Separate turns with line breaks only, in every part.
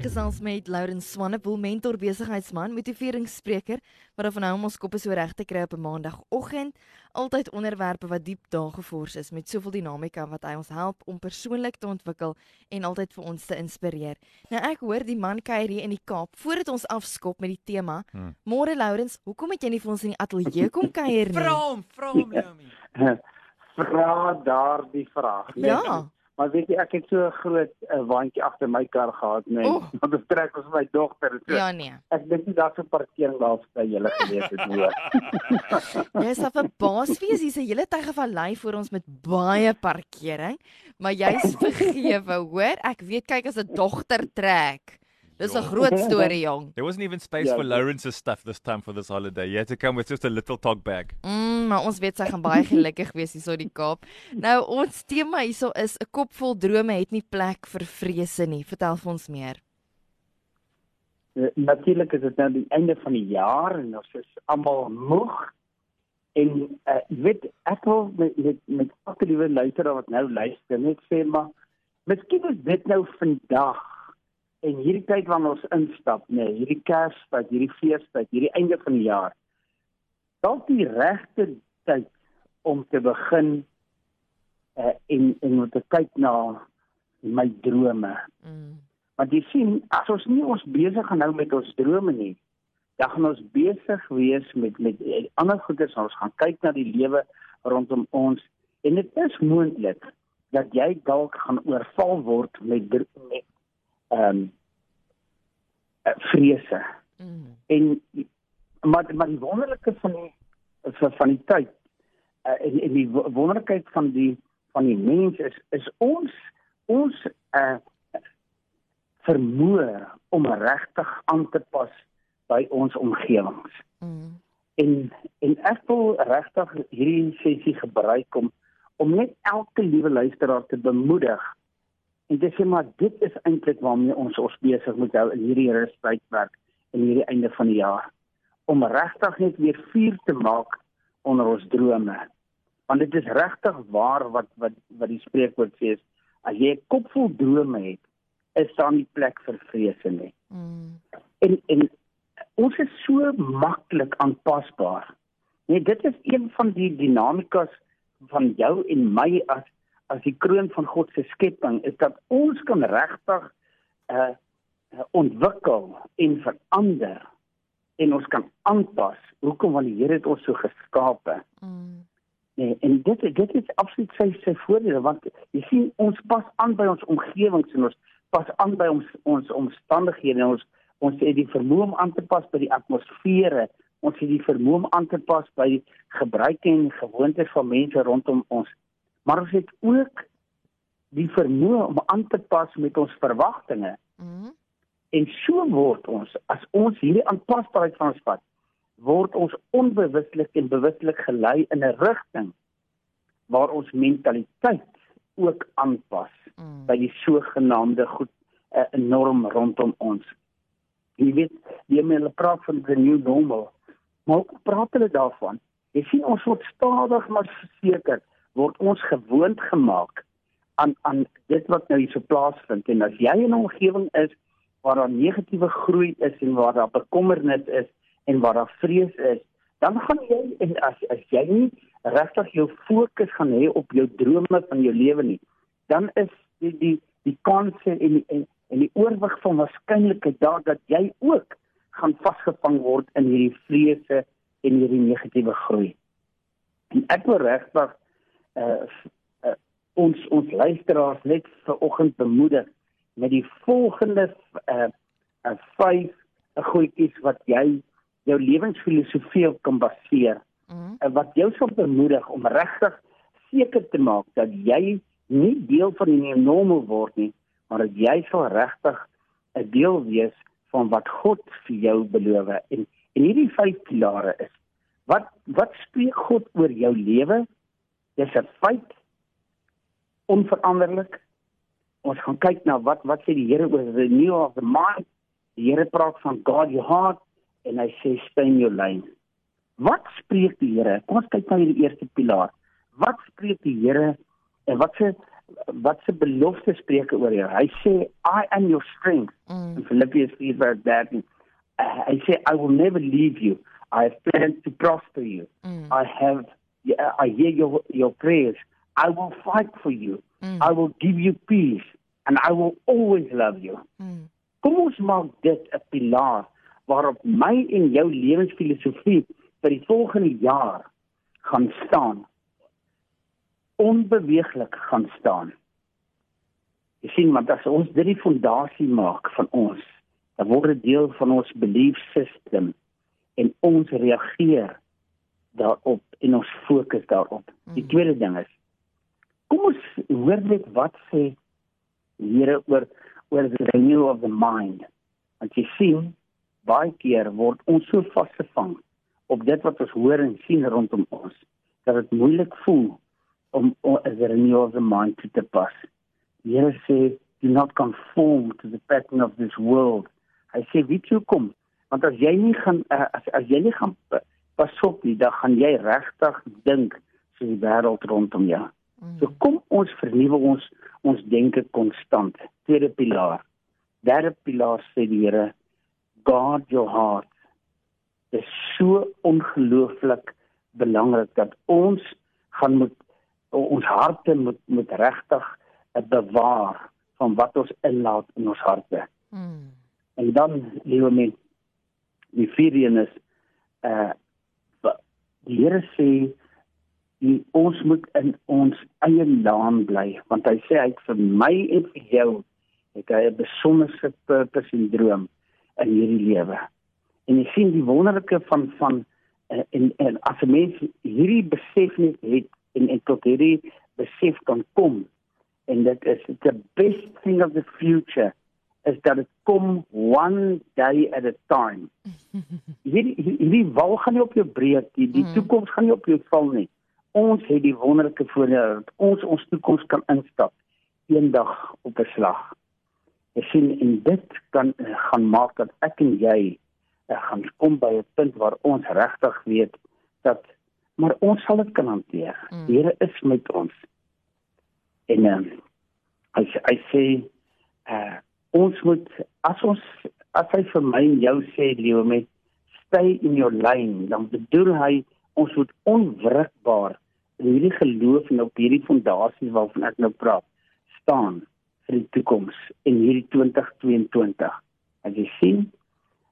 Gesels met Lourens Swanepoel, mentor, besigheidsman, motiveringsspreker, wat van nou om ons koppe so reg te kry op 'n maandagooggend. Altyd onderwerpe wat diep daar gefors is met soveel dinamika wat hy ons help om persoonlik te ontwikkel en altyd vir ons te inspireer. Nou ek hoor die man kuier hier in die Kaap voordat ons afskop met die tema. Hmm. Môre Lourens, hoekom het jy nie vir ons in die ateljee kom kuier nie?
Vra hom, vra hom Naomi.
Vra daardie vraag.
Ja.
Maar weet jy, ek het so 'n groot uh, waantjie agter my kar gehad, nee. Want dit trek ons my dogter. So.
Ja nee.
Ek dink nie daar's 'n parkeerplaas by julle gewees het nie.
Jy is af 'n baasfees, hier's 'n hele tygervallei voor ons met baie parkering, maar jy's vergewe, hoor? Ek weet kyk as 'n dogter trek. Dis 'n groot storie, jong.
There wasn't even space
Ja,
for. Lawrence's stuff this time for this holiday. You had to come with just a little talk bag.
Mm, maar ons weet sy gaan baie gelukkig wees hierso in die Kaap. Nou ons tema hierso is 'n kop vol drome het nie plek vir vrese nie. Vertel vir ons meer.
Uh, Natuurlik is dit nou die einde van die jaar en ons is almal moeg. En uh, weet, ek wil met met, met elke liewe luisteraar wat nou luister net sê maar miskien is dit nou vandag en hierdie tyd wanneer ons instap, nee, hierdie Kerstyd, hierdie feestyd, hierdie einde van die jaar. Dalk die regte tyd om te begin uh, en en om te kyk na my drome.
Mm.
Want jy sien, as ons nie ons besig gaan hou met ons drome nie, dan gaan ons besig wees met met eh, ander goeders, ons gaan kyk na die lewe rondom ons en dit is moontlik dat jy dalk gaan oorval word met met ehm um, vrese.
Mm.
En maar maar die wonderlike van die van, van die tyd uh, en, en die wo- wonderlikheid van die van die mens is is ons ons uh, vermoë om regtig aan te pas by ons omgewings.
Mm.
En en ek wil regtig hierdie sessie gebruik om om net elke liewe luisteraar te bemoedig en te sê maar dit is eintlik waarmee ons ons besig moet hou in hierdie rustydperk en hierdie einde van die jaar om regtig net weer vuur te maak onder ons drome. Want dit is regtig waar wat wat wat die spreekwoord sê is as jy 'n kop vol drome het, is daar nie plek vir vrese nie
Mm.
en en ons is so maklik aanpasbaar. Nee, dit is een van die dinamikas van jou en my as as die kroon van God se skepping is dat ons kan regtig uh, uh ontwikkel en verander en ons kan aanpas. Hoekom want die Here het ons so geskape.
Mm.
Nee, en dit dit is absoluut sy sy voordele want jy sien ons pas aan by ons omgewings en ons pas aan by ons ons omstandighede en ons ons het die vermoë om aan te pas by die atmosfere ons het die vermoë om aan te pas by die gebruike en gewoontes van mense rondom ons maar ons het ook die vermoë om aan te pas met ons verwagtinge
Mm.
en so word ons as ons hierdie aanpasbaarheid van ons vat word ons onbewuslik en bewuslik gelei in 'n rigting waar ons mentaliteit ook aanpas
Mm.
by die sogenaamde goed 'n uh, norm rondom ons. Jy weet, jy moet hulle praat van the new normal. Maar ook praat hulle daarvan. Jy sien ons word stadig maar verseker word ons gewoond gemaak aan aan dit wat nou hier so plaasvind en as jy in 'n omgewing is waar daar negatiewe groei is en waar daar bekommernis is en waar daar vrees is, dan gaan jy en as as jy nie regtig jou fokus gaan hê op jou drome van jou lewe nie, dan is die die die kanse en en, en die oorwig van waarskynlikheid daar dat jy ook gaan vasgevang word in hierdie vrese en hierdie negatiewe groei. En ek wil regtig uh, uh ons ons luisteraars net vanoggend bemoedig met die volgende uh, uh vyf goedjies wat jy jou lewensfilosofie op kan baseer
Mm.
uh, wat jou sal bemoedig om regtig seker te maak dat jy nie deel van die normal word nie, maar dat jy sal regtig 'n deel wees van wat God vir jou beloof en en hierdie vyf pilare is wat wat spreek God oor jou lewe? Dis 'n feit onveranderlik. ons gaan kyk na wat wat sê die Here oor the new of the mind. Die Here praat van God your heart en hy sê stay in your lane. Wat spreek die Here? Kom ons kyk na hierdie eerste pilaar. Wat spreek die Here en wat se wat se belofte spreek oor jou? Hy sê I am your strength.
Mm.
In Philippians 4:13. Uh, hy sê I will never leave you. I have planned to prosper you.
Mm.
I have I hear your your prayers. I will fight for you.
Mm.
I will give you peace and I will always love you.
Mm.
Kom ons maak dit 'n pilaar waarop my en jou lewensfilosofie vir die volgende jaar gaan staan. Onbeweeglik gaan staan. Jy sien, want as ons dit die fondasie maak van ons, dan word dit deel van ons belief system en ons reageer daarop en ons fokus daarop. Die
Mm.
tweede ding is kom ons hoor net wat sê Here oor oor the renewal of the mind. Want jy sien, baie keer word ons so vasgevang op dit wat ons hoor en sien rondom ons dat dit moeilik voel om om 'n renewal of the mind toe te pas. Die Here sê, "Do not conform to the pattern of this world." Hy sê, "Wie toe kom?" Want as jy nie gaan uh, as as jy nie gaan pas op nie, dan gaan jy regtig dink soos die wêreld rondom jou. So
Mm.
kom ons vernuwe ons ons denke konstant. Tweede pilaar. Derde pilaar sê die Here, guard your heart. Dit is so ongelooflik belangrik dat ons gaan moet ons harte moet moet regtig eh, bewaar van wat ons inlaat in ons harte.
Mm.
En dan liewe mense, die vierde een is uh wa- die Here sê die, ons moet in ons eie laan bly want hy sê hy het vir my en vir jou het hy 'n besonderse purpose en droom in hierdie lewe. En jy sien die wonderlike van van uh, en en as 'n mens hierdie besef net het en en tot hierdie besef kan kom en dit is the best thing of the future is dat dit kom one day at a time. Hierdie hierdie wal gaan nie op jou breek nie. Die
Mm.
toekoms gaan nie op jou val nie. Ons het die wonderlike voordeel dat ons ons toekoms kan instap eendag op 'n slag. Jy sien en dit kan eh, gaan maak dat ek en jy uh, gaan kom by 'n punt waar ons regtig weet dat maar ons sal dit kan hanteer.
Mm.
Die Here is met ons. En uh, hy hy sê uh ons moet as ons as hy vir my en jou sê lewe met stay in your lane dan bedoel hy ons moet onwrikbaar in hierdie geloof en op hierdie fondasie waarvan ek nou praat staan vir die toekoms in hierdie 2022 as jy sien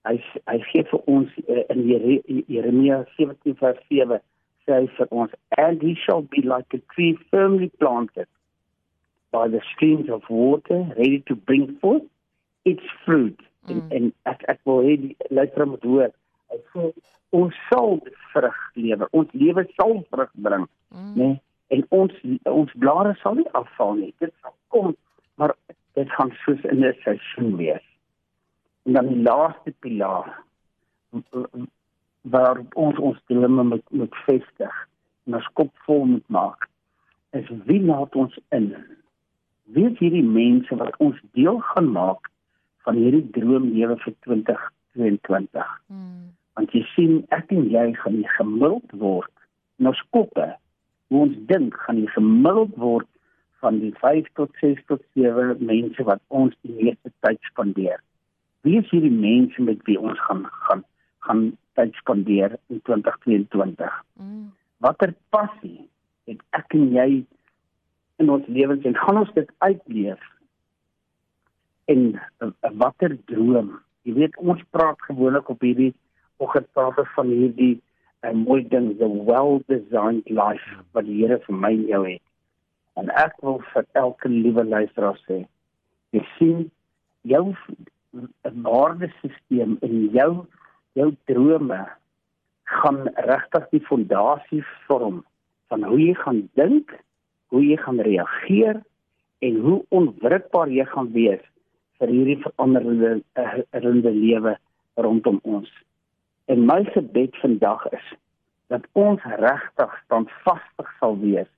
hy hy gee vir ons uh, in Jere- Jeremia 17 vers 7 sê hy vir ons and he shall be like a tree firmly planted by the streams of water ready to bring forth its fruit
Mm.
en en ek ek wil hê die luisteraar moet hoor hy sê ons sal vrug lewer ons lewe sal vrug bring
Mm.
nê nee? en ons ons blare sal nie afval nie dit sal kom maar dit gaan soos in 'n seisoen wees en dan die laaste pilaar waar ons ons drome moet moet vestig en ons kop vol moet maak is wie laat ons in wie is hierdie mense wat ons deel gaan maak van hierdie droomlewe vir 2022
Mm.
want jy sien ek en jy gaan nie gemiddeld word in ons koppe hoe ons dink gaan nie gemiddeld word van die 5 tot 6 tot 7 mense wat ons die meeste tyd spandeer. Wie is hierdie mense met wie ons gaan gaan gaan tyd spandeer in 2022?
Mm.
Watter passie het ek en jy in ons lewens en gaan ons dit uitleef? En uh, watter droom? Jy weet ons praat gewoonlik op hierdie oggend praat ons van hierdie 'n uh, mooi ding, the well-designed life wat die Here vir my en jou het. En ek wil vir elke liewe luisteraar sê, jy sien jou waardesisteem en jou jou drome gaan regtig die fondasie vorm van hoe jy gaan dink, hoe jy gaan reageer en hoe onwrikbaar jy gaan wees vir hierdie veranderende herinnerende lewe rondom ons. En my gebed vandag is dat ons regtig standvastig sal wees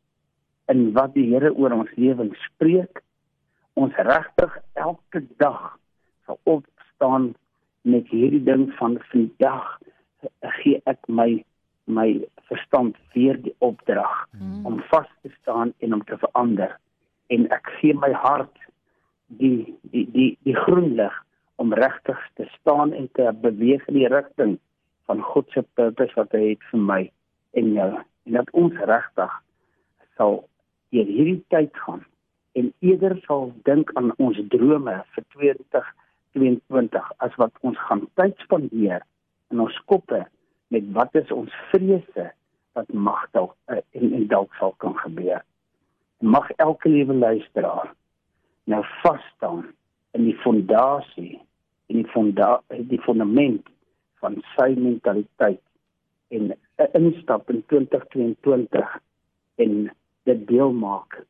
in wat die Here oor ons lewens spreek, ons regtig elke dag sal opstaan met hierdie ding van vandag gee ek my my verstand weer die opdrag mm. om vas te staan en om te verander en ek gee my hart die die die die groen lig om regtig te staan en te beweeg in die rigting van God se purpose wat hy het vir my en jou en dat ons regtig sal deur hierdie tyd gaan en eerder sal dink aan ons drome vir 2022 as wat ons gaan tyd spandeer in ons koppe met wat is ons vrese wat mag dalk uh, en, en dalk sal kan gebeur. Mag elke liewe luisteraar nou vas staan in die fondasie en die fonda die fundament van sy mentaliteit en uh, instap in 2022 en dit deel maak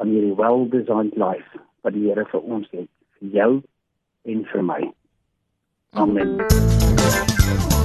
van hierdie well-designed life wat die Here vir ons het vir jou en vir my. Amen.